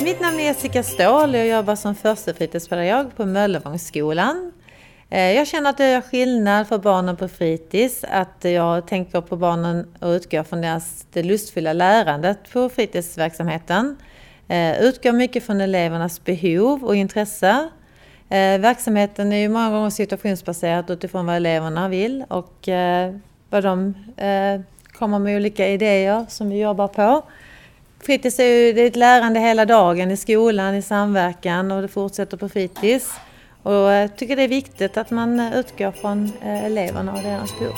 Mitt namn är Jessica Ståhl och jag jobbar som förstefritidspedagog på Möllevångsskolan. Eh, jag känner att det gör skillnad för barnen på fritids, att jag tänker på barnen och utgår från deras, det lustfyllda lärandet på fritidsverksamheten. Eh, utgår mycket från elevernas behov och intresse. Eh, verksamheten är ju många gånger situationsbaserad utifrån vad eleverna vill och vad de kommer med olika idéer som vi jobbar på. Fritids är ju det är ett lärande hela dagen i skolan, i samverkan och det fortsätter på fritids. Och jag tycker det är viktigt att man utgår från eh, eleverna och deras behov.